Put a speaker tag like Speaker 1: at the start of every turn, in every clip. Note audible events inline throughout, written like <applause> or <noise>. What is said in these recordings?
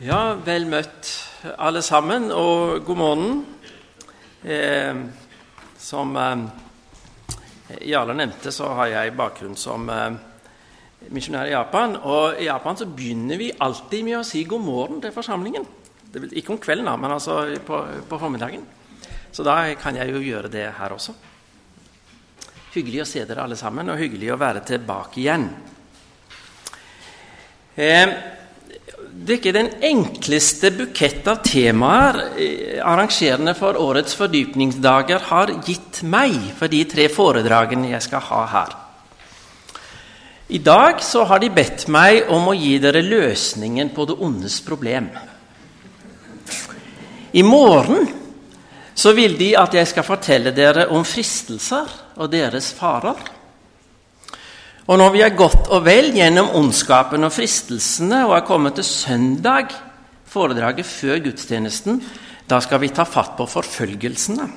Speaker 1: Ja, vel møtt alle sammen, og god morgen. Eh, som eh, Jarle nevnte, så har jeg bakgrunn som eh, misjonær i Japan. Og i Japan så begynner vi alltid med å si god morgen til forsamlingen. Det ikke om kvelden, da, men altså på, på formiddagen. Så da kan jeg jo gjøre det her også. Hyggelig å se dere alle sammen, og hyggelig å være tilbake igjen. Eh, det er ikke den enkleste bukett av temaer eh, arrangerende for årets fordypningsdager har gitt meg for de tre foredragene jeg skal ha her. I dag så har de bedt meg om å gi dere løsningen på det ondes problem. I morgen så vil de at jeg skal fortelle dere om fristelser og deres farer. Og når vi er godt og vel gjennom ondskapen og fristelsene og er kommet til søndag, foredraget før gudstjenesten, da skal vi ta fatt på forfølgelsene.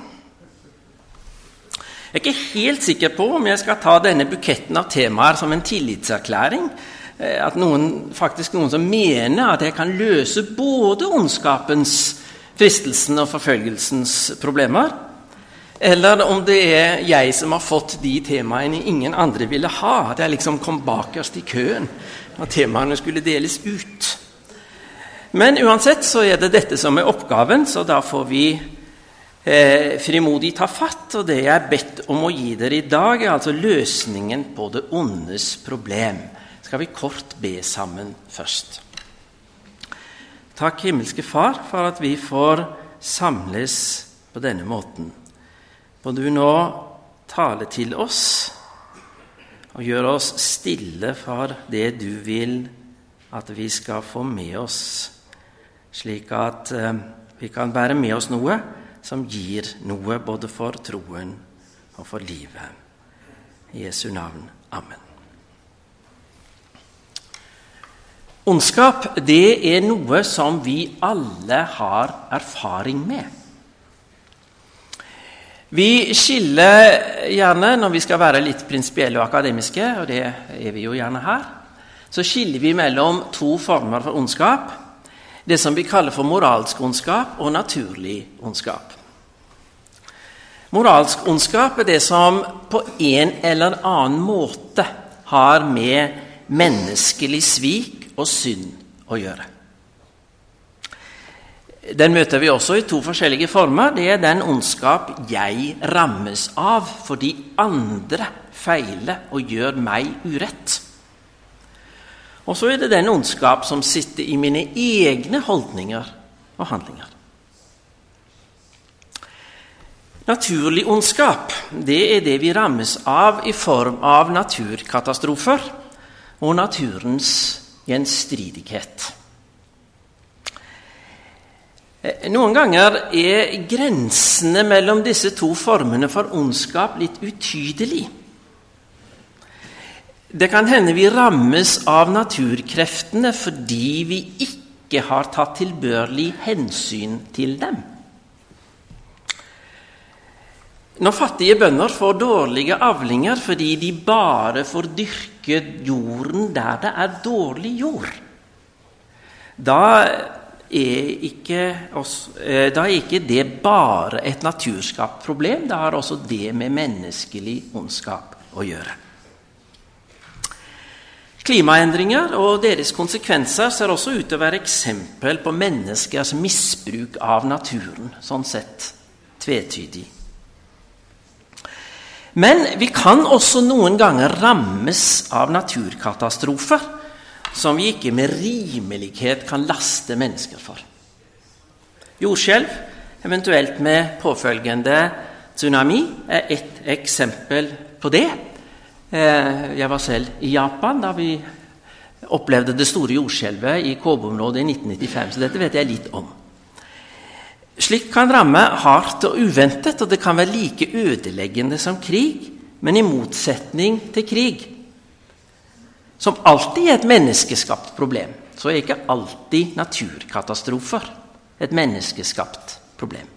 Speaker 1: Jeg er ikke helt sikker på om jeg skal ta denne buketten av temaer som en tillitserklæring. Eh, at noen, faktisk noen som mener at jeg kan løse både ondskapens, fristelsens og forfølgelsens problemer, eller om det er jeg som har fått de temaene ingen andre ville ha. At jeg liksom kom bakerst i køen når temaene skulle deles ut. Men uansett så er det dette som er oppgaven, så da får vi eh, frimodig ta fatt. Og det jeg er bedt om å gi dere i dag, er altså løsningen på det ondes problem. Skal vi kort be sammen først. Takk, himmelske Far, for at vi får samles på denne måten. Må du nå tale til oss og gjøre oss stille for det du vil at vi skal få med oss, slik at eh, vi kan bære med oss noe som gir noe både for troen og for livet. I Jesu navn. Amen. Ondskap det er noe som vi alle har erfaring med. Vi skiller gjerne, når vi skal være litt prinsipielle og akademiske, og det er vi jo gjerne her, så skiller vi mellom to former for ondskap. Det som vi kaller for moralsk ondskap og naturlig ondskap. Moralsk ondskap er det som på en eller annen måte har med menneskelig svik og synd å gjøre. Den møter vi også i to forskjellige former. Det er den ondskap jeg rammes av fordi andre feiler og gjør meg urett. Og så er det den ondskap som sitter i mine egne holdninger og handlinger. Naturlig ondskap det er det vi rammes av i form av naturkatastrofer og naturens gjenstridighet. Eh, noen ganger er grensene mellom disse to formene for ondskap litt utydelig. Det kan hende vi rammes av naturkreftene fordi vi ikke har tatt tilbørlig hensyn til dem. Når fattige bønder får dårlige avlinger fordi de bare får dyrke jorden der det er dårlig jord, da er ikke, eh, da er ikke det bare et naturskapt problem. Det har også det med menneskelig ondskap å gjøre. Klimaendringer og deres konsekvenser ser også ut til å være eksempel på menneskers misbruk av naturen, sånn sett tvetydig. Men vi kan også noen ganger rammes av naturkatastrofer som vi ikke med rimelighet kan laste mennesker for. Jordskjelv, eventuelt med påfølgende tsunami, er ett eksempel på det. Eh, jeg var selv i Japan da vi opplevde det store jordskjelvet i Kobe-området i 1995, så dette vet jeg litt om. Slikt kan ramme hardt og uventet, og det kan være like ødeleggende som krig, men i motsetning til krig som alltid er et menneskeskapt problem, så er ikke alltid naturkatastrofer et menneskeskapt problem.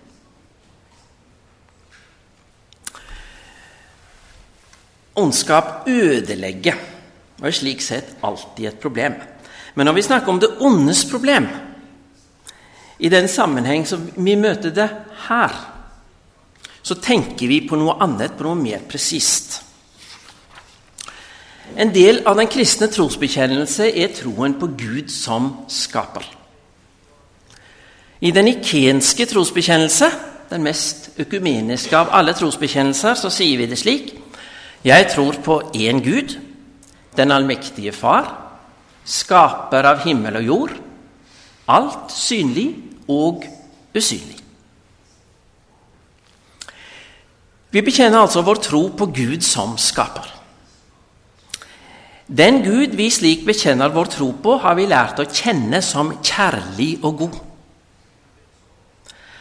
Speaker 1: Ondskap ødelegger og er slik sett alltid et problem. Men når vi snakker om det ondes problem, i den sammenheng som vi møter det her, så tenker vi på noe annet, på noe mer presist. En del av den kristne trosbekjennelse er troen på Gud som skaper. I den ikenske trosbekjennelse, den mest økumeniske av alle trosbekjennelser, så sier vi det slik Jeg tror på én Gud, den allmektige Far, skaper av himmel og jord, alt synlig og usynlig. Vi bekjenner altså vår tro på Gud som skaper. Den Gud vi slik bekjenner vår tro på, har vi lært å kjenne som kjærlig og god.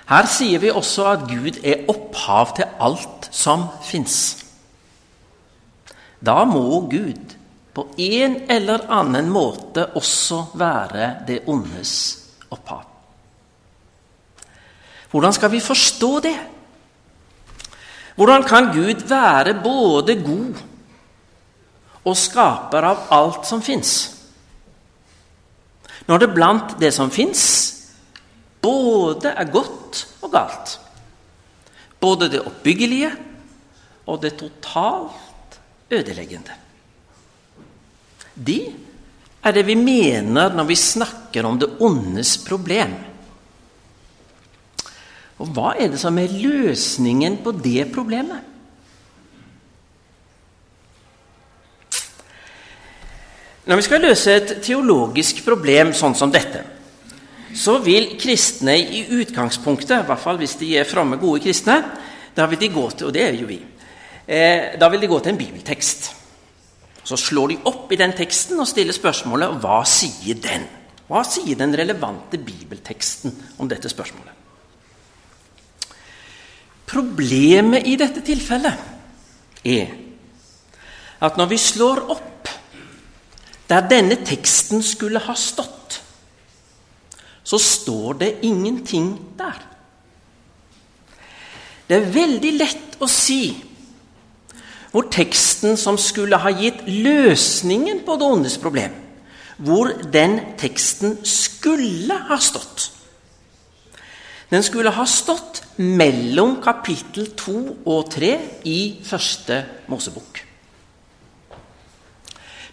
Speaker 1: Her sier vi også at Gud er opphav til alt som fins. Da må Gud på en eller annen måte også være det ondes opphav. Hvordan skal vi forstå det? Hvordan kan Gud være både god og skaper av alt som fins? Når det blant det som fins, både er godt og galt. Både det oppbyggelige og det totalt ødeleggende. Det er det vi mener når vi snakker om det ondes problem. Og hva er det som er løsningen på det problemet? Når vi skal løse et teologisk problem sånn som dette, så vil kristne i utgangspunktet, i hvert fall hvis de er fromme, gode kristne, da vil de gå til, og det er jo vi, eh, da vil de gå til en bibeltekst. Så slår de opp i den teksten og stiller spørsmålet hva sier den? Hva sier den relevante bibelteksten om dette spørsmålet? Problemet i dette tilfellet er at når vi slår opp der denne teksten skulle ha stått, så står det ingenting der. Det er veldig lett å si hvor teksten som skulle ha gitt løsningen på det ondes problem, hvor den teksten skulle ha stått. Den skulle ha stått mellom kapittel 2 og 3 i første Mosebok.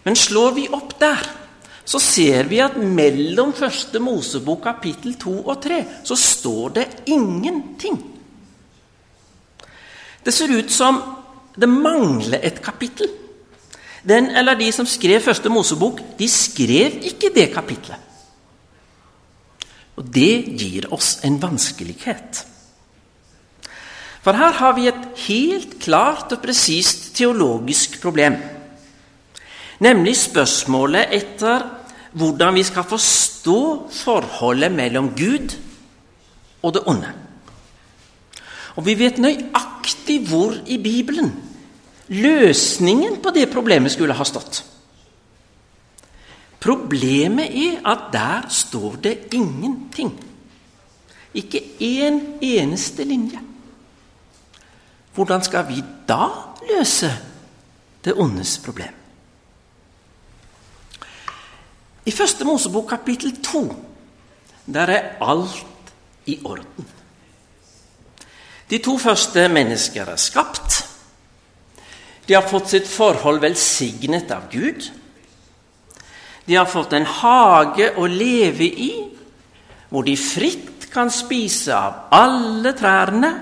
Speaker 1: Men slår vi opp der, så ser vi at mellom første Mosebok kapittel 2 og 3 så står det ingenting. Det ser ut som det mangler et kapittel. Den eller de som skrev første Mosebok, de skrev ikke det kapitlet. Og det gir oss en vanskelighet. For her har vi et helt klart og presist teologisk problem. Nemlig spørsmålet etter hvordan vi skal forstå forholdet mellom Gud og det onde. Og vi vet nøyaktig hvor i Bibelen løsningen på det problemet skulle ha stått. Problemet er at der står det ingenting. Ikke én eneste linje. Hvordan skal vi da løse det ondes problem? I Første Mosebok kapittel 2 der er alt i orden. De to første mennesker er skapt. De har fått sitt forhold velsignet av Gud. De har fått en hage å leve i, hvor de fritt kan spise av alle trærne,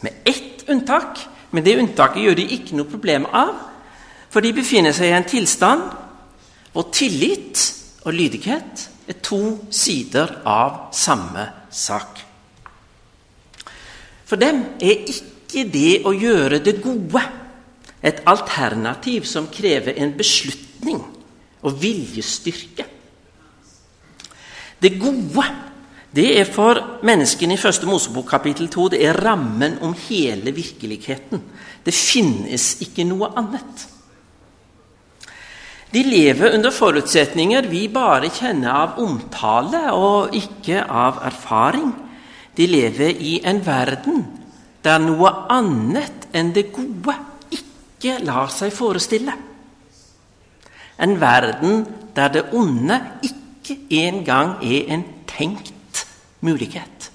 Speaker 1: med ett unntak. Men det unntaket gjør de ikke noe problem av, for de befinner seg i en tilstand hvor tillit og lydighet er to sider av samme sak. For dem er ikke det å gjøre det gode et alternativ som krever en beslutning og viljestyrke. Det gode det er for menneskene i første Mosebok kapittel 2 det er rammen om hele virkeligheten. Det finnes ikke noe annet. De lever under forutsetninger vi bare kjenner av omtale og ikke av erfaring. De lever i en verden der noe annet enn det gode ikke lar seg forestille. En verden der det onde ikke engang er en tenkt mulighet.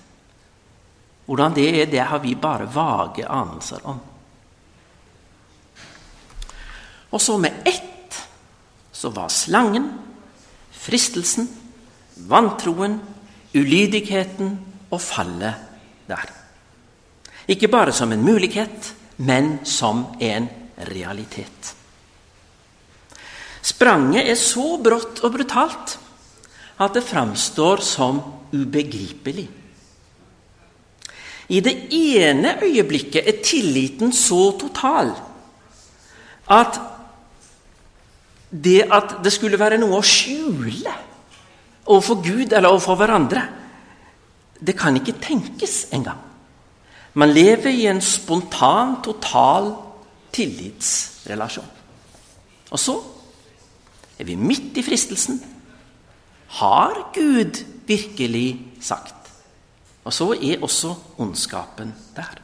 Speaker 1: Hvordan det er, det har vi bare vage anelser om. Og så med ett så var slangen, fristelsen, vantroen, ulydigheten og fallet der. Ikke bare som en mulighet, men som en realitet. Spranget er så brått og brutalt at det framstår som ubegripelig. I det ene øyeblikket er tilliten så total at det at det skulle være noe å skjule overfor Gud eller overfor hverandre, det kan ikke tenkes engang. Man lever i en spontan, total tillitsrelasjon. Og så er vi midt i fristelsen. Har Gud virkelig sagt? Og så er også ondskapen der.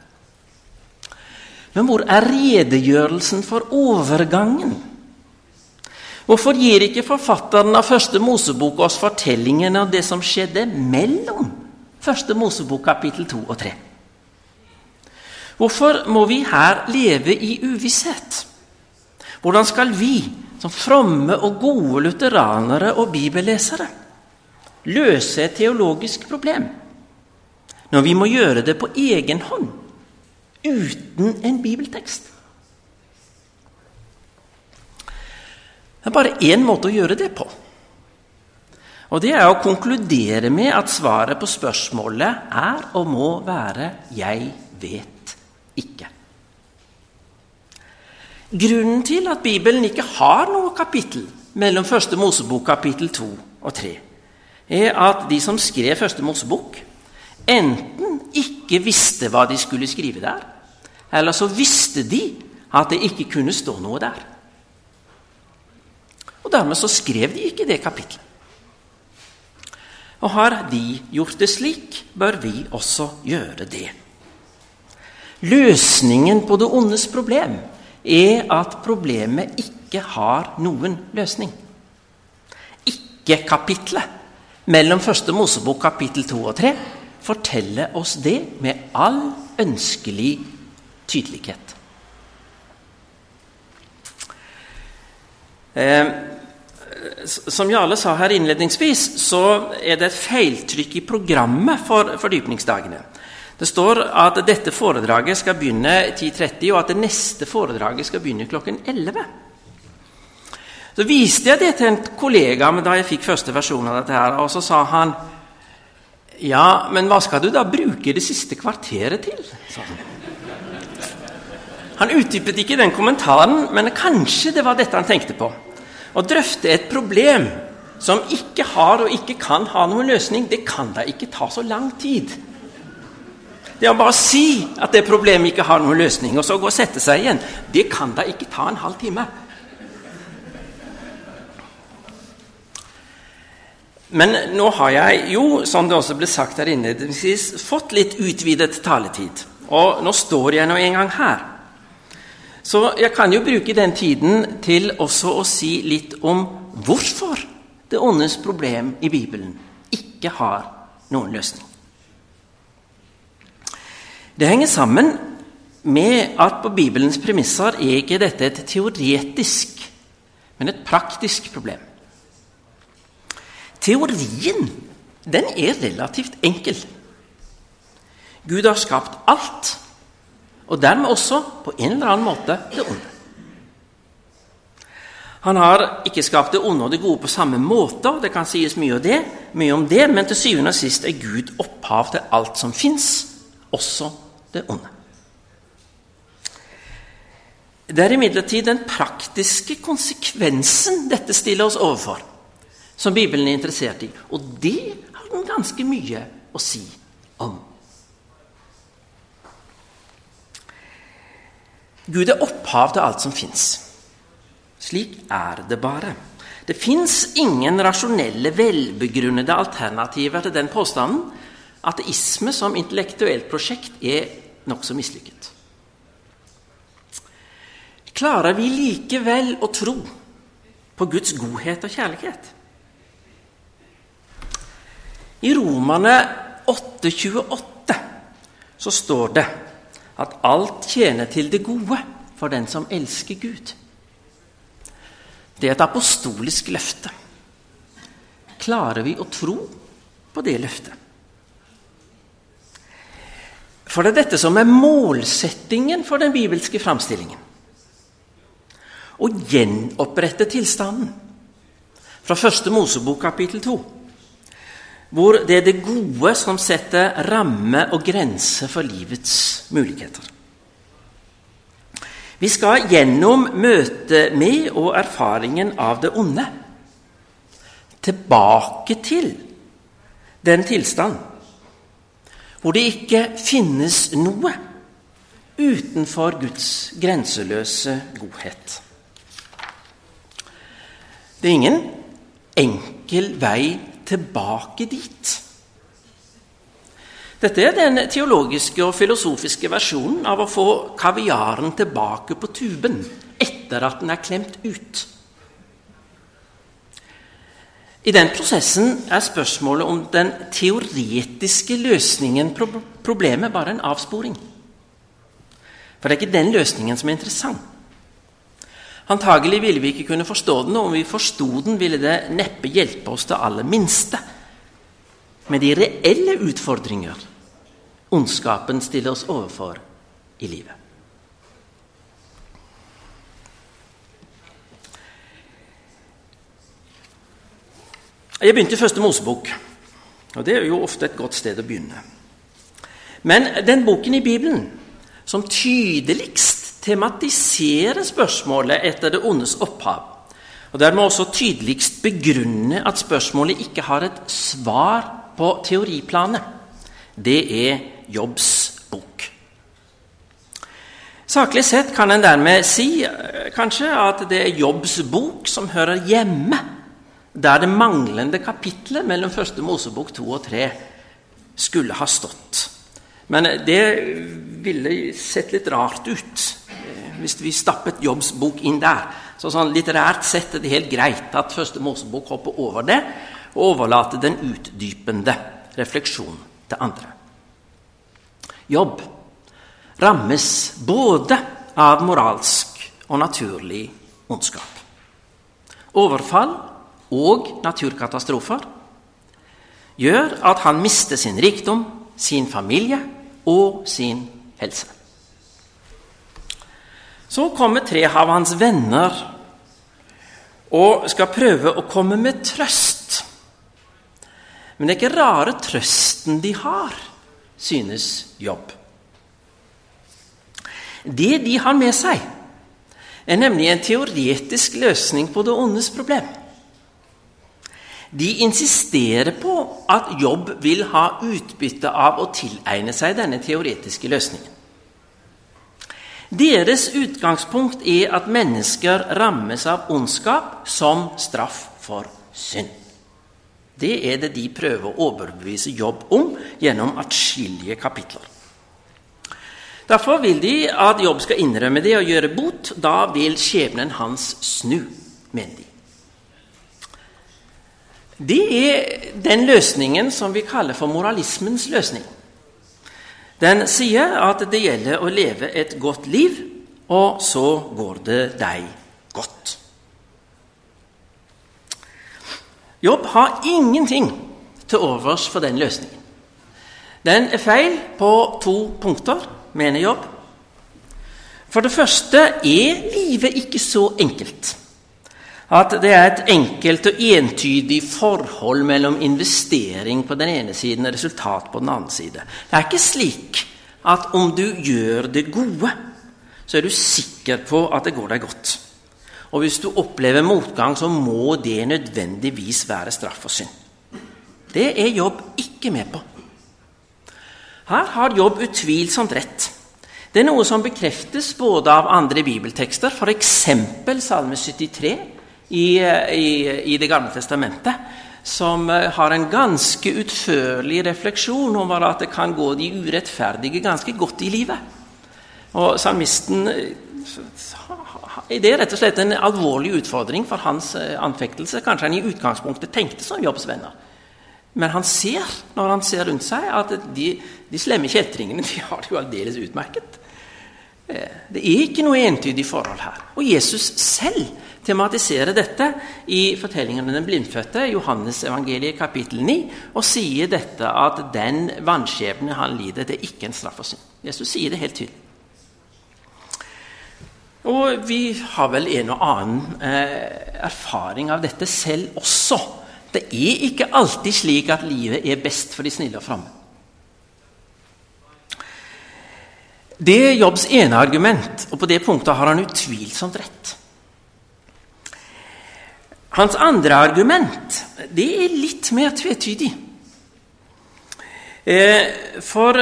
Speaker 1: Men hvor er redegjørelsen for overgangen? Hvorfor gir ikke forfatteren av Første Mosebok oss fortellingen av det som skjedde mellom Første Mosebok kapittel 2 og 3? Hvorfor må vi her leve i uvisshet? Hvordan skal vi, som fromme og gode lutheranere og bibellesere, løse et teologisk problem når vi må gjøre det på egen hånd, uten en bibeltekst? Det er bare én måte å gjøre det på. Og det er å konkludere med at svaret på spørsmålet er og må være 'jeg vet ikke'. Grunnen til at Bibelen ikke har noe kapittel mellom Første Mosebok kapittel 2 og 3, er at de som skrev Første Mosebok, enten ikke visste hva de skulle skrive der, eller så visste de at det ikke kunne stå noe der. Og dermed så skrev de ikke det kapittelet. Og har de gjort det slik, bør vi også gjøre det. Løsningen på det ondes problem er at problemet ikke har noen løsning. Ikke kapitlet mellom Første Mosebok kapittel 2 og 3 forteller oss det med all ønskelig tydelighet. Eh, som Jarle sa her innledningsvis, så er det et feiltrykk i programmet for fordypningsdagene. Det står at dette foredraget skal begynne 10.30, og at det neste foredraget skal begynne klokken 11. Så viste jeg det til en kollega da jeg fikk første versjon av dette, her, og så sa han Ja, men hva skal du da bruke det siste kvarteret til? sa han. Han utdypet ikke den kommentaren, men kanskje det var dette han tenkte på. Å drøfte et problem som ikke har og ikke kan ha noen løsning, det kan da ikke ta så lang tid. Det å bare si at det problemet ikke har noen løsning, og så gå og sette seg igjen, det kan da ikke ta en halv time. Men nå har jeg jo, som det også ble sagt her innledningsvis, fått litt utvidet taletid. Og nå står jeg nå en gang her. Så jeg kan jo bruke den tiden til også å si litt om hvorfor det åndes problem i Bibelen ikke har noen løsning. Det henger sammen med at på Bibelens premisser er ikke dette et teoretisk, men et praktisk problem. Teorien den er relativt enkel. Gud har skapt alt og dermed også på en eller annen måte det onde. Han har ikke skapt det onde og det gode på samme måte, og det kan sies mye, det, mye om det, men til syvende og sist er Gud opphav til alt som fins, også det onde. Det er imidlertid den praktiske konsekvensen dette stiller oss overfor, som Bibelen er interessert i, og det har den ganske mye å si om. Gud er opphav til alt som fins. Slik er det bare. Det fins ingen rasjonelle, velbegrunnede alternativer til den påstanden. Ateisme som intellektuelt prosjekt er nokså mislykket. Klarer vi likevel å tro på Guds godhet og kjærlighet? I Romane 8,28 så står det at alt tjener til det gode for den som elsker Gud. Det er et apostolisk løfte. Klarer vi å tro på det løftet? For det er dette som er målsettingen for den bibelske framstillingen. Å gjenopprette tilstanden. Fra første Mosebok kapittel 2 hvor det er det gode som setter ramme og grenser for livets muligheter. Vi skal gjennom møtet med og erfaringen av det onde tilbake til den tilstand hvor det ikke finnes noe utenfor Guds grenseløse godhet. Det er ingen enkel vei tilbake dit. Dette er den teologiske og filosofiske versjonen av å få kaviaren tilbake på tuben etter at den er klemt ut. I den prosessen er spørsmålet om den teoretiske løsningen problemet bare en avsporing. For det er ikke den løsningen som er interessant. Antagelig ville vi ikke kunne forstå den, og om vi forsto den, ville det neppe hjelpe oss det aller minste med de reelle utfordringer ondskapen stiller oss overfor i livet. Jeg begynte i første Mosebok, og det er jo ofte et godt sted å begynne. Men den boken i Bibelen som tydeligst tematisere spørsmålet etter det ondes opphav, og dermed også tydeligst begrunne at spørsmålet ikke har et svar på teoriplanet. Det er Jobbs bok. Saklig sett kan en dermed si eh, kanskje at det er Jobbs bok som hører hjemme der det manglende kapitlet mellom første Mosebok 2 og 3 skulle ha stått. Men det ville sett litt rart ut hvis vi stappet Jobbs bok inn der. Så sånn Litterært sett er det helt greit at første Mosebok hopper over det og overlater den utdypende refleksjonen til andre. Jobb rammes både av moralsk og naturlig ondskap. Overfall og naturkatastrofer gjør at han mister sin rikdom, sin familie og sin helse. Så kommer tre av hans venner og skal prøve å komme med trøst. Men det er ikke rare trøsten de har, synes Jobb. Det de har med seg, er nemlig en teoretisk løsning på det ondes problem. De insisterer på at Jobb vil ha utbytte av å tilegne seg denne teoretiske løsningen. Deres utgangspunkt er at mennesker rammes av ondskap som straff for synd. Det er det de prøver å overbevise Jobb om gjennom atskillige kapitler. Derfor vil de at Jobb skal innrømme det og gjøre bot. Da vil skjebnen hans snu, mener de. Det er den løsningen som vi kaller for moralismens løsning. Den sier at det gjelder å leve et godt liv, og så går det deg godt. Jobb har ingenting til overs for den løsningen. Den er feil på to punkter, mener Jobb. For det første er livet ikke så enkelt at det er et enkelt og entydig forhold mellom investering på den ene siden og resultat på den andre side. Det er ikke slik at om du gjør det gode, så er du sikker på at det går deg godt. Og hvis du opplever motgang, så må det nødvendigvis være straff og synd. Det er Jobb ikke med på. Her har Jobb utvilsomt rett. Det er noe som bekreftes både av andre bibeltekster, f.eks. Salme 73 i, i, i Det gamle testamentet, som eh, har en ganske utførlig refleksjon over at det kan gå de urettferdige ganske godt i livet. Og salmisten eh, Det er rett og slett en alvorlig utfordring for hans eh, anfektelse. Kanskje han i utgangspunktet tenkte som Jobbs venner. Men han ser når han ser rundt seg, at de, de slemme kjeltringene <laughs> de har det jo aldeles utmerket. Eh, det er ikke noe entydig forhold her. Og Jesus selv tematiserer dette i fortellingen om den blindfødte, Johannes evangeliet kapittel 9, og sier dette at den vanskjebne han lider, det er ikke en straff for synd. Jesus sier det helt tydelig. Og vi har vel en og annen eh, erfaring av dette selv også. Det er ikke alltid slik at livet er best for de snille og framme. Det er Jobbs ene argument, og på det punktet har han utvilsomt rett. Hans andre argument det er litt mer tvetydig. Eh, for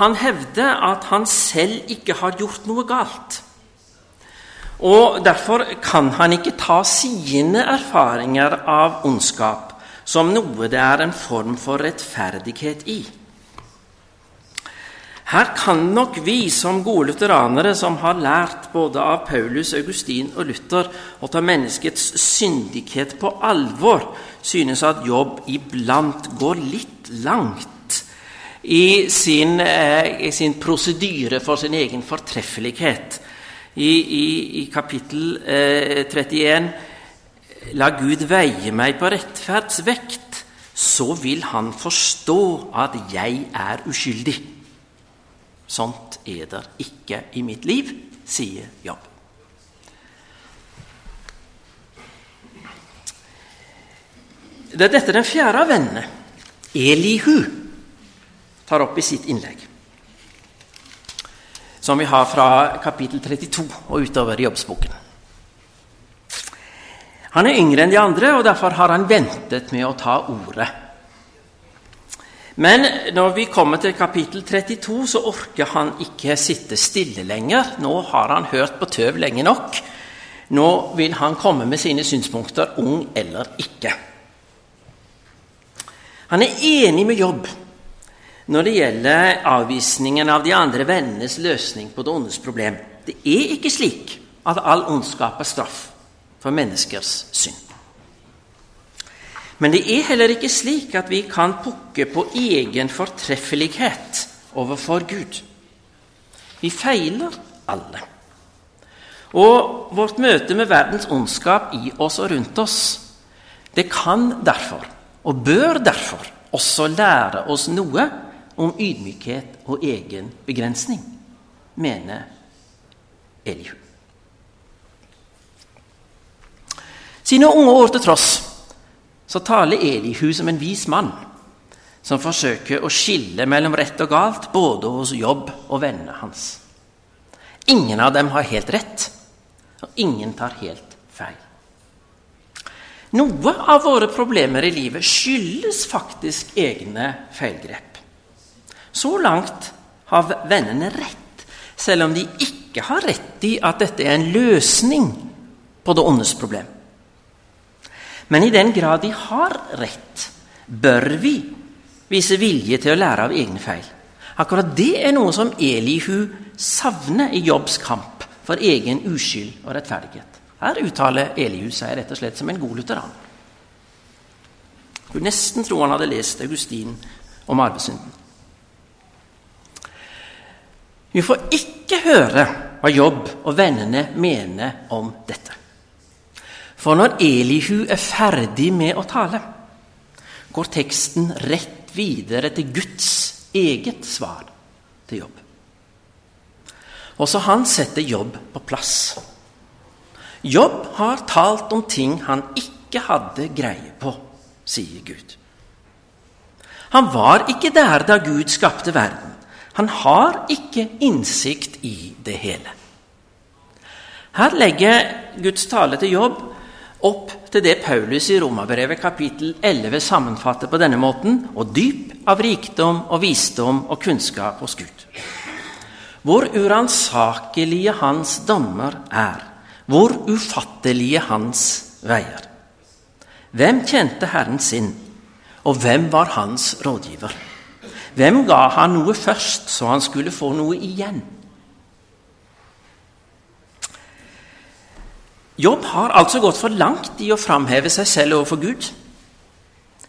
Speaker 1: han hevder at han selv ikke har gjort noe galt. Og Derfor kan han ikke ta sine erfaringer av ondskap som noe det er en form for rettferdighet i. Her kan nok vi som gode lutheranere, som har lært både av Paulus, Augustin og Luther å ta menneskets syndighet på alvor, synes at Jobb iblant går litt langt i sin, eh, sin prosedyre for sin egen fortreffelighet i, i, i kapittel eh, 31 La Gud veie meg på rettferdsvekt, så vil Han forstå at jeg er uskyldig. Sånt er det ikke i mitt liv, sier Jobb. Det er dette den fjerde av vennene, Elihu, tar opp i sitt innlegg som vi har fra kapittel 32 og utover i jobbsboken. Han er yngre enn de andre, og derfor har han ventet med å ta ordet. Men når vi kommer til kapittel 32, så orker han ikke sitte stille lenger. Nå har han hørt på tøv lenge nok. Nå vil han komme med sine synspunkter, ung eller ikke. Han er enig med Jobb når det gjelder avvisningen av de andre vennenes løsning på det ondes problem. Det er ikke slik at all ondskap er straff for menneskers synd. Men det er heller ikke slik at vi kan pukke på egen fortreffelighet overfor Gud. Vi feiler alle. Og vårt møte med verdens ondskap i oss og rundt oss, det kan derfor, og bør derfor, også lære oss noe om ydmykhet og egen begrensning, mener Elihu. Sine unge år til tross så taler Elihu som en vis mann som forsøker å skille mellom rett og galt både hos jobb og vennene hans. Ingen av dem har helt rett, og ingen tar helt feil. Noe av våre problemer i livet skyldes faktisk egne feilgrep. Så langt har vennene rett, selv om de ikke har rett i at dette er en løsning på det ondes problem. Men i den grad de har rett, bør vi vise vilje til å lære av egne feil. Akkurat det er noe som Elihu savner i Jobbs kamp for egen uskyld og rettferdighet. Her uttaler Elihu seg rett og slett som en god lutheran. Du nesten tro han hadde lest Augustin om arvesynden. Vi får ikke høre hva Jobb og vennene mener om dette. For når Elihu er ferdig med å tale, går teksten rett videre til Guds eget svar til Jobb. Også han setter Jobb på plass. Jobb har talt om ting han ikke hadde greie på, sier Gud. Han var ikke der da Gud skapte verden. Han har ikke innsikt i det hele. Her legger Guds tale til jobb opp til det Paulus i Romerbrevet kapittel 11 sammenfatter på denne måten og dyp av rikdom og visdom og kunnskap hos Gud. Hvor uransakelige hans dommer er, hvor ufattelige hans veier. Hvem kjente Herren sin, og hvem var hans rådgiver? Hvem ga han noe først, så han skulle få noe igjen? Jobb har altså gått for langt i å framheve seg selv overfor Gud.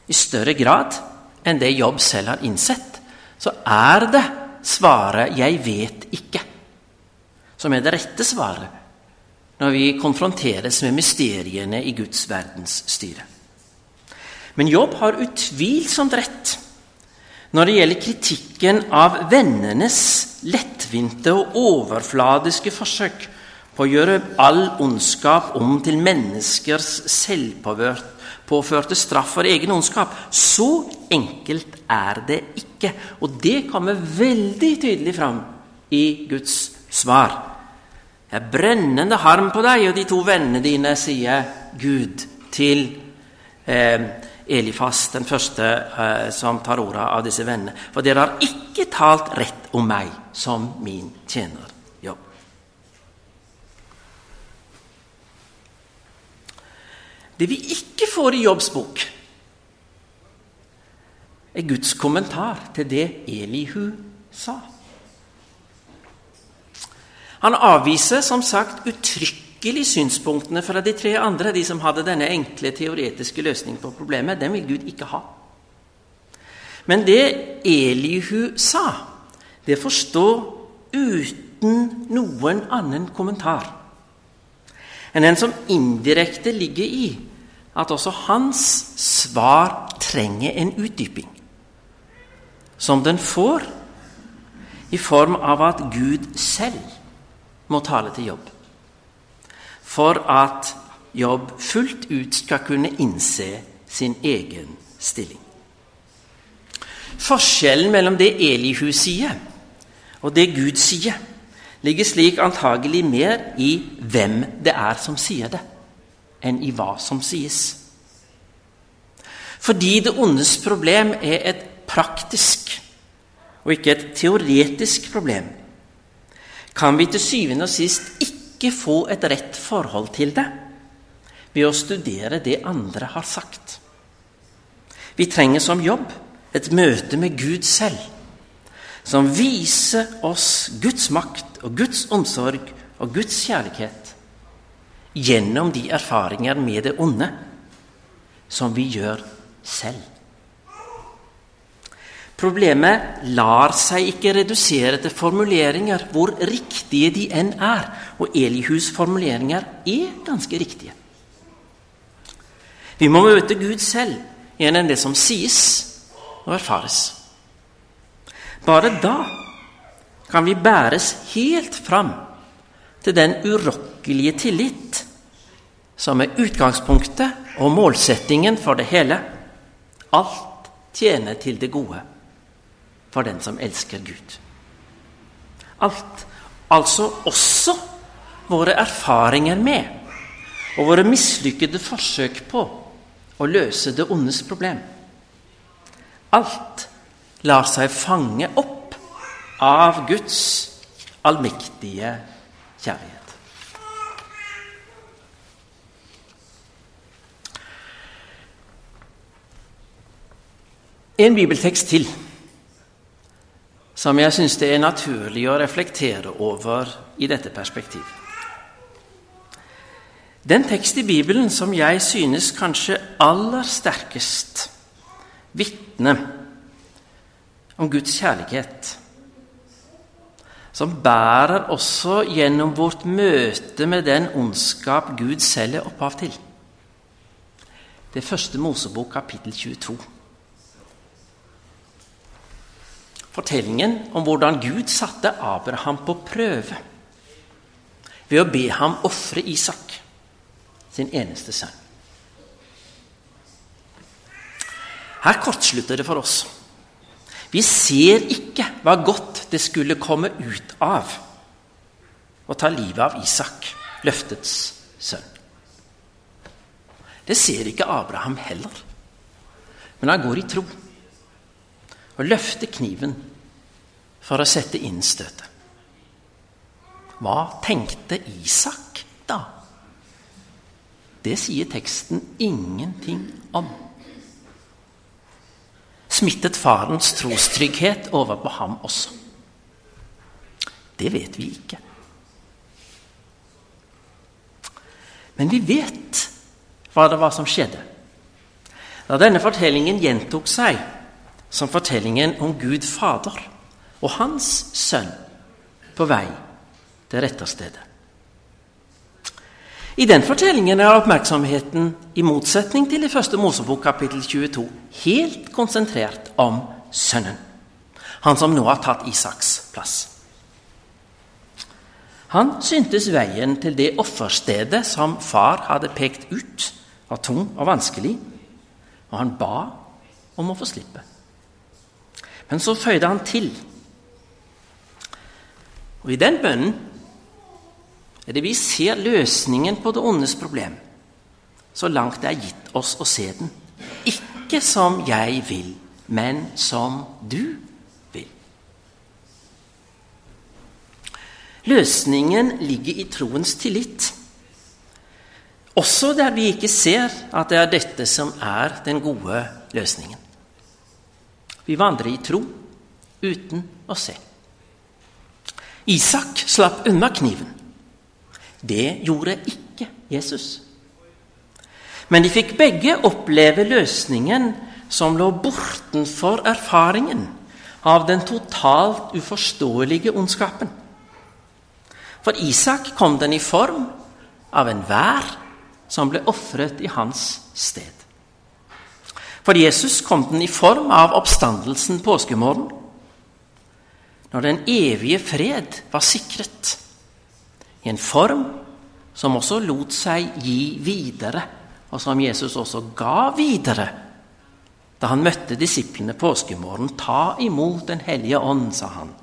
Speaker 1: i større grad enn det Jobb selv har innsett, så er det svaret 'jeg vet ikke' som er det rette svaret når vi konfronteres med mysteriene i Guds verdensstyre. Men Jobb har utvilsomt rett når det gjelder kritikken av vennenes lettvinte og overfladiske forsøk på å gjøre all ondskap om til menneskers selvpåførte straff for egen ondskap. Så enkelt er det ikke. Og det kommer veldig tydelig fram i Guds svar. Jeg er brennende harm på deg og de to vennene dine, sier Gud til eh, Elifas, den første eh, som tar ordet av disse vennene. For dere har ikke talt rett om meg som min tjener. Jobb. Det vi ikke får i Jobbs bok, er Guds kommentar til det Elihu sa. Han avviser som sagt uttrykkelig synspunktene fra de tre andre, de som hadde denne enkle teoretiske løsningen på problemet. Den vil Gud ikke ha. Men det Elihu sa, det får stå uten noen annen kommentar enn den som indirekte ligger i at også hans svar trenger en utdyping, som den får i form av at Gud selv må tale til Jobb. For at Jobb fullt ut skal kunne innse sin egen stilling. Forskjellen mellom det Elihu sier, og det Gud sier, ligger slik antagelig mer i hvem det er som sier det, enn i hva som sies. Fordi det ondes problem er et praktisk og ikke et teoretisk problem, kan vi til syvende og sist ikke få et rett forhold til det ved å studere det andre har sagt. Vi trenger som jobb et møte med Gud selv, som viser oss Guds makt og Guds omsorg og Guds kjærlighet gjennom de erfaringer med det onde som vi gjør selv. Problemet lar seg ikke redusere til formuleringer hvor riktige de enn er. Og Elihus formuleringer er ganske riktige. Vi må møte Gud selv gjennom det som sies og erfares. Bare da kan vi bæres helt fram til den urokkelige tillit som er utgangspunktet og målsettingen for det hele. Alt tjener til det gode for den som elsker Gud. Alt. Altså også våre erfaringer med og våre mislykkede forsøk på å løse det ondes problem. Alt lar seg fange opp av Guds allmektige kjærlighet. En bibeltekst til som jeg syns det er naturlig å reflektere over i dette perspektivet. Den tekst i Bibelen som jeg synes kanskje aller sterkest vitner om Guds kjærlighet, som bærer også gjennom vårt møte med den ondskap Gud selv er opphav til. Det er første Mosebok, kapittel 22 fortellingen om hvordan Gud satte Abraham på prøve ved å be ham ofre Isak, sin eneste sønn. Her kortslutter det for oss. Vi ser ikke hva godt det skulle komme ut av å ta livet av Isak, løftets sønn. Det ser ikke Abraham heller, men han går i tro og løfter kniven for å sette inn støtet. Hva tenkte Isak da? Det sier teksten ingenting om. Smittet farens trostrygghet over på ham også? Det vet vi ikke. Men vi vet hva det var som skjedde Da denne fortellingen gjentok seg som fortellingen om Gud Fader og Hans Sønn på vei til retterstedet. I den fortellingen er oppmerksomheten, i motsetning til i første Mosebok kapittel 22, helt konsentrert om Sønnen, han som nå har tatt Isaks plass. Han syntes veien til det offerstedet som far hadde pekt ut, var tung og vanskelig, og han ba om å få slippe. Men så føyde han til. Og i den bønnen er det vi ser løsningen på det ondes problem, så langt det er gitt oss å se den. Ikke som jeg vil, men som du vil. Løsningen ligger i troens tillit. Også der vi ikke ser at det er dette som er den gode løsningen. Vi vandrer i tro uten å se. Isak slapp unna kniven. Det gjorde ikke Jesus. Men de fikk begge oppleve løsningen som lå bortenfor erfaringen av den totalt uforståelige ondskapen. For Isak kom den i form av en vær som ble ofret i hans sted. For Jesus kom den i form av oppstandelsen påskemorgen, når den evige fred var sikret, en form som også lot seg gi videre, og som Jesus også ga videre da han møtte disiplene påskemorgen. Ta imot Den hellige ånd, sa han.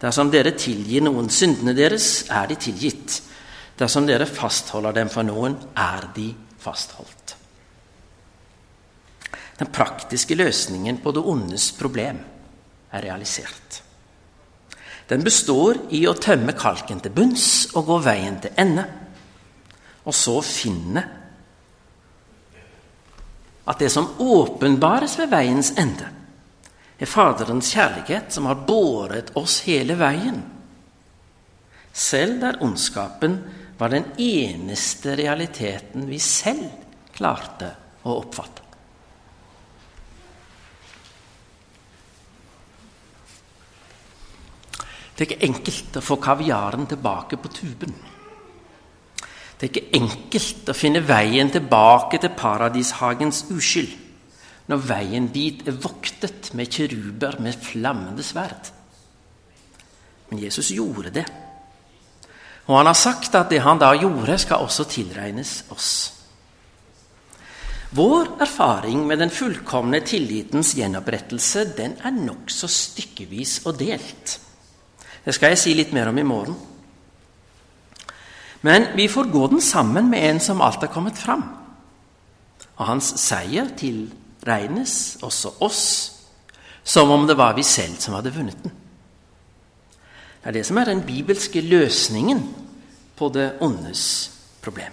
Speaker 1: Dersom dere tilgir noen syndene deres, er de tilgitt. Dersom dere fastholder dem for noen, er de fastholdt. Den praktiske løsningen på det ondes problem er realisert. Den består i å tømme kalken til bunns og gå veien til ende, og så finne at det som åpenbares ved veiens ende, er Faderens kjærlighet som har båret oss hele veien, selv der ondskapen var den eneste realiteten vi selv klarte å oppfatte. Det er ikke enkelt å få kaviaren tilbake på tuben. Det er ikke enkelt å finne veien tilbake til paradishagens uskyld når veien dit er voktet med kiruber med flammende sverd. Men Jesus gjorde det. Og han har sagt at det han da gjorde, skal også tilregnes oss. Vår erfaring med den fullkomne tillitens gjenopprettelse den er nokså stykkevis og delt. Det skal jeg si litt mer om i morgen. Men vi får gå den sammen med en som alt er kommet fram. Og hans seier tilregnes også oss, som om det var vi selv som hadde vunnet den. Det er det som er den bibelske løsningen på det ondes problem.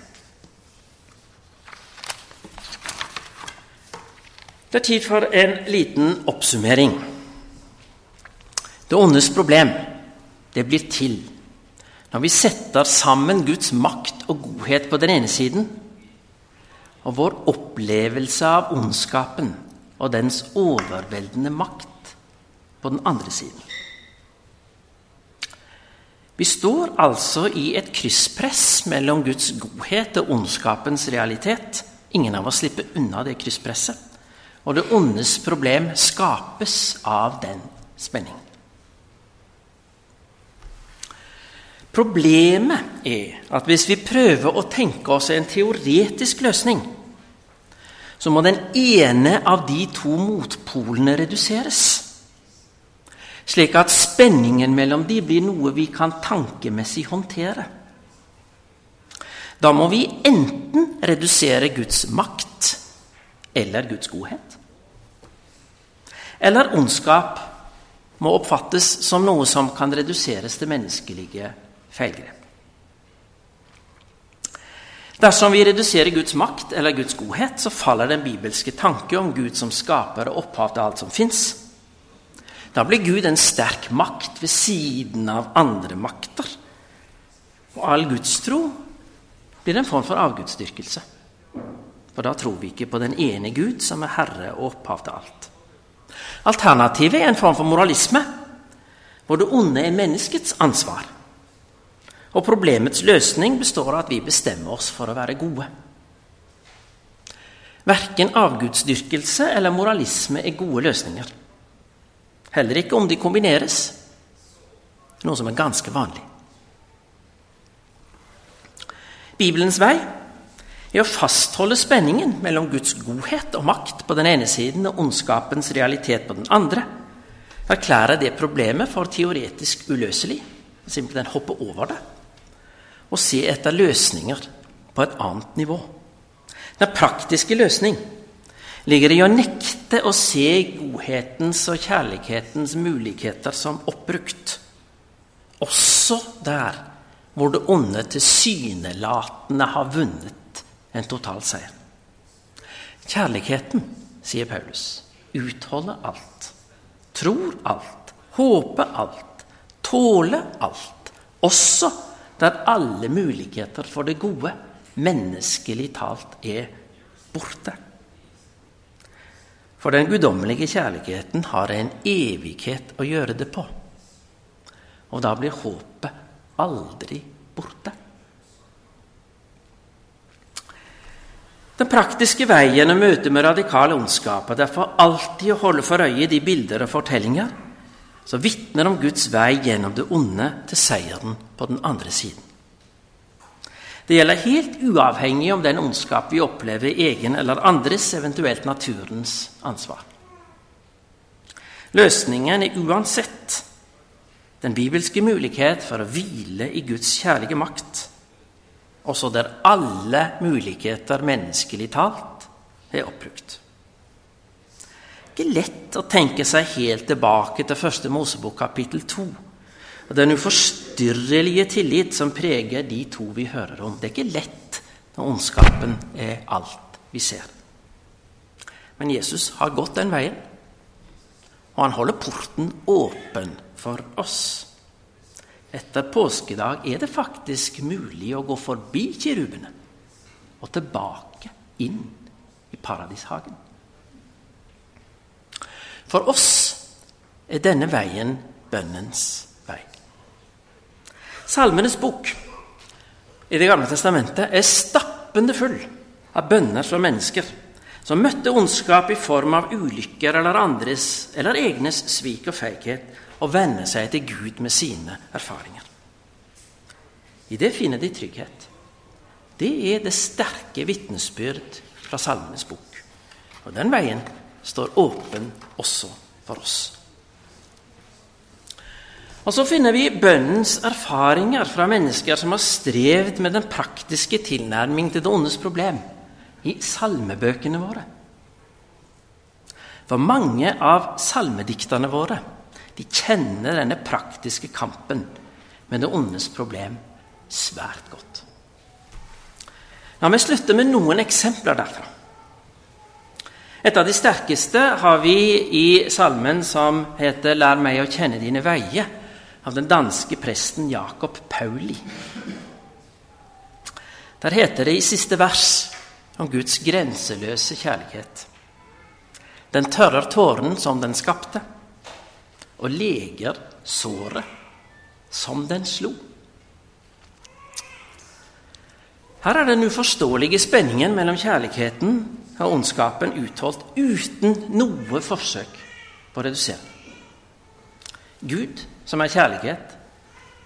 Speaker 1: Det er tid for en liten oppsummering. Det ondes problem det blir til når vi setter sammen Guds makt og godhet på den ene siden og vår opplevelse av ondskapen og dens overveldende makt på den andre siden. Vi står altså i et krysspress mellom Guds godhet og ondskapens realitet. Ingen av oss slipper unna det krysspresset. Og det ondes problem skapes av den spenningen. Problemet er at hvis vi prøver å tenke oss en teoretisk løsning, så må den ene av de to motpolene reduseres. Slik at spenningen mellom de blir noe vi kan tankemessig håndtere. Da må vi enten redusere Guds makt eller Guds godhet. Eller ondskap må oppfattes som noe som kan reduseres til menneskelige feilgrep. Dersom vi reduserer Guds makt eller Guds godhet, så faller den bibelske tanke om Gud som skaper og opphav til alt som fins. Da blir Gud en sterk makt ved siden av andre makter. Og all gudstro blir en form for avgudsdyrkelse. For da tror vi ikke på den ene Gud som er herre og opphav til alt. Alternativet er en form for moralisme, hvor det onde er menneskets ansvar. Og problemets løsning består av at vi bestemmer oss for å være gode. Verken avgudsdyrkelse eller moralisme er gode løsninger. Heller ikke om de kombineres, noe som er ganske vanlig. Bibelens vei er å fastholde spenningen mellom Guds godhet og makt på den ene siden og ondskapens realitet på den andre. Erklære det problemet for teoretisk uløselig, simpelthen hoppe over det, og se etter løsninger på et annet nivå. Den praktiske løsning ligger i å nekte å se godhetens og kjærlighetens muligheter som oppbrukt. Også der hvor det onde tilsynelatende har vunnet en total seier. Kjærligheten, sier Paulus, utholder alt, tror alt, håper alt, tåler alt, også der alle muligheter for det gode menneskelig talt er borte. For den guddommelige kjærligheten har en evighet å gjøre det på. Og da blir håpet aldri borte. Den praktiske veien å møte med radikal ondskap er derfor alltid å holde for øye de bilder og fortellinger som vitner om Guds vei gjennom det onde til seieren på den andre siden. Det gjelder helt uavhengig om den ondskap vi opplever egen eller andres, eventuelt naturens, ansvar. Løsningen er uansett den bibelske mulighet for å hvile i Guds kjærlige makt, også der alle muligheter menneskelig talt er oppbrukt. Ikke lett å tenke seg helt tilbake til første Mosebok kapittel 2 og den uforstyrrelige tillit som preger de to vi hører om. Det er ikke lett når ondskapen er alt vi ser. Men Jesus har gått den veien, og han holder porten åpen for oss. Etter påskedag er det faktisk mulig å gå forbi kirubene og tilbake inn i paradishagen. For oss er denne veien bønnens vei. Salmenes bok i Det gamle testamentet er stappende full av bønner fra mennesker som møtte ondskap i form av ulykker eller andres eller egnes svik og feighet, og vende seg til Gud med sine erfaringer. I det finner de trygghet. Det er det sterke vitnesbyrd fra Salmenes bok. Og den veien står åpen også for oss. Og så finner vi bønnens erfaringer fra mennesker som har strevd med den praktiske tilnærming til det ondes problem, i salmebøkene våre. For mange av salmedikterne våre de kjenner denne praktiske kampen med det ondes problem svært godt. La meg slutte med noen eksempler derfra. Et av de sterkeste har vi i salmen som heter 'Lær meg å kjenne dine veier' av den danske presten Jakob Pauli. Der heter det i siste vers om Guds grenseløse kjærlighet. Den tørrer tåren som den skapte, og leger såret som den slo. Her er den uforståelige spenningen mellom kjærligheten og ondskapen utholdt uten noe forsøk på å redusere. Gud som er kjærlighet,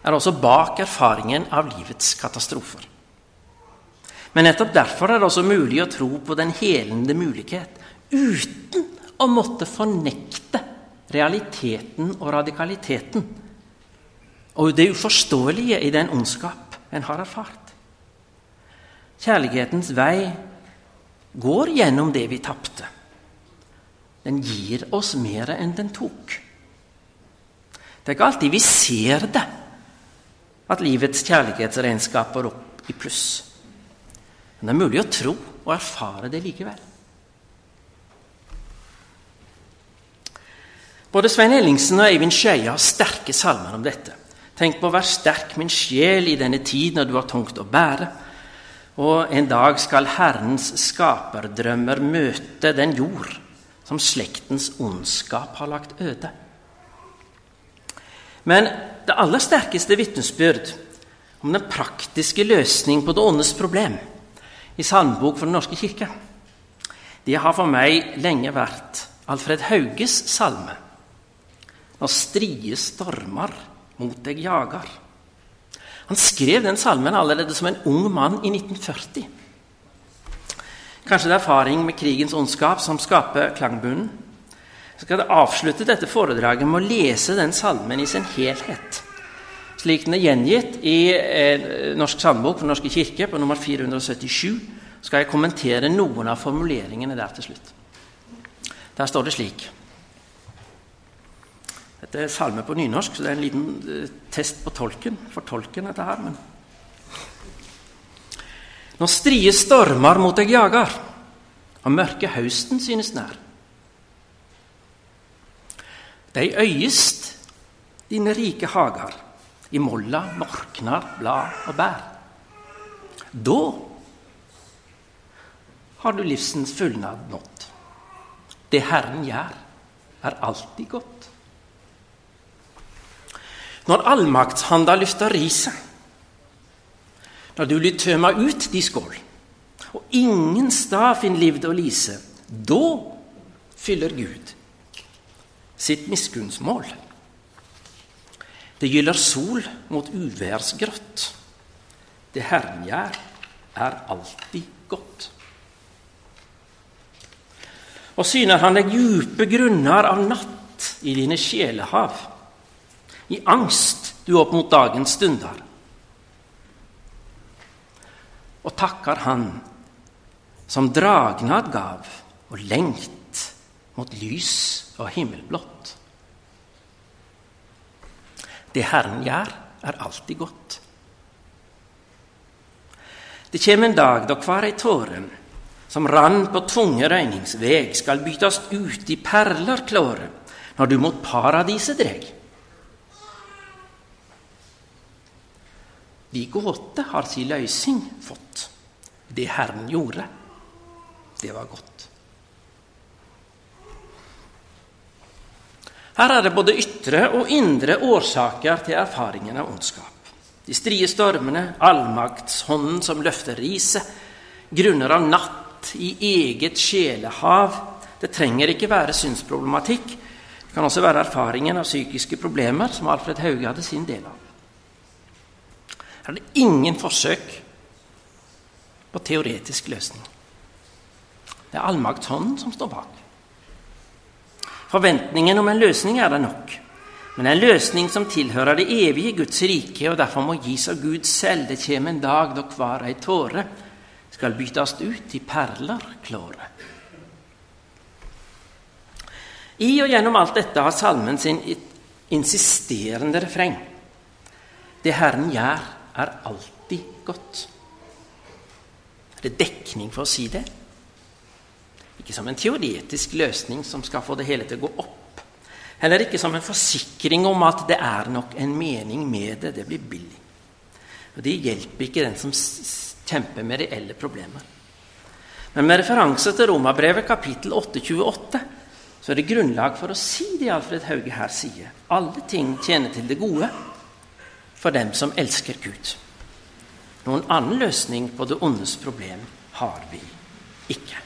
Speaker 1: er også bak erfaringen av livets katastrofer. Men nettopp derfor er det også mulig å tro på den helende mulighet uten å måtte fornekte realiteten og radikaliteten og det uforståelige i den ondskap en har erfart. Kjærlighetens vei går gjennom det vi tapte. Den gir oss mer enn den tok. Det er ikke alltid vi ser det, at livets kjærlighetsregnskap går opp i pluss. Men det er mulig å tro og erfare det likevel. Både Svein Ellingsen og Eivind Skeie har sterke salmer om dette. Tenk på å være sterk, min sjel, i denne tid når du har tungt å bære. Og en dag skal Herrens skaperdrømmer møte den jord som slektens ondskap har lagt øde. Men det aller sterkeste vitnesbyrd om den praktiske løsning på det åndes problem i Salmebok for Den norske kirke, det har for meg lenge vært Alfred Hauges salme. Når strie stormer mot deg jager. Han skrev den salmen allerede som en ung mann i 1940. Kanskje det er erfaring med krigens ondskap som skaper klangbunnen. Så skal jeg avslutte dette foredraget med å lese den salmen i sin helhet. Slik den er gjengitt i eh, Norsk salmebok for Den norske kirke på nummer 477, skal jeg kommentere noen av formuleringene der til slutt. Der står det slik Dette er salme på nynorsk, så det er en liten eh, test på tolken. For tolken, dette her, men Når strie stormer mot deg jager, og mørke hausten synes nær. De øyest dine rike hagar, i molla morknar blad og bær. Da har du livsens fullnad nådd. Det Herren gjør, er alltid godt. Når allmaktshanda løfter riset, når du vil tømme ut de skål, og ingen stad finner livd og lise, da fyller Gud sitt miskunnsmål. Det gyller sol mot uværsgrått. Det Herren gjør, er alltid godt. Og syner han deg djupe grunner av natt i dine sjelehav. I angst du opp mot dagens stunder. Og takker Han som dragnad gav og lengt mot lys og himmelblått. Det Herren gjør, er alltid godt. Det kjem en dag da hver ei tåre som rann på tvunge regningsveg, skal bytast ut i perler klåre når du mot paradiset dreg. De gåte har si løysing fått. Det Herren gjorde, det var godt. Her er det både ytre og indre årsaker til erfaringen av ondskap. De strie stormene, allmaktshånden som løfter riset, grunner av natt i eget sjelehav. Det trenger ikke være synsproblematikk. Det kan også være erfaringen av psykiske problemer, som Alfred Hauge hadde sin del av. Her er det ingen forsøk på teoretisk løsning. Det er allmaktshånden som står bak. Forventningen om en løsning er det nok. Men en løsning som tilhører det evige Guds rike, og derfor må gis av Gud selv. Det kommer en dag da hver ei tåre skal byttes ut i perler klåre. I og gjennom alt dette har salmen sin insisterende refreng. Det Herren gjør, er alltid godt. Er det dekning for å si det? Ikke som en teoretisk løsning som skal få det hele til å gå opp. Heller ikke som en forsikring om at det er nok en mening med det. Det blir billig. Og Det hjelper ikke den som kjemper med reelle problemer. Men med referanse til Romabrevet kapittel 828 så er det grunnlag for å si det Alfred Hauge her sier. Alle ting tjener til det gode for dem som elsker Gud. Noen annen løsning på det ondes problem har vi ikke.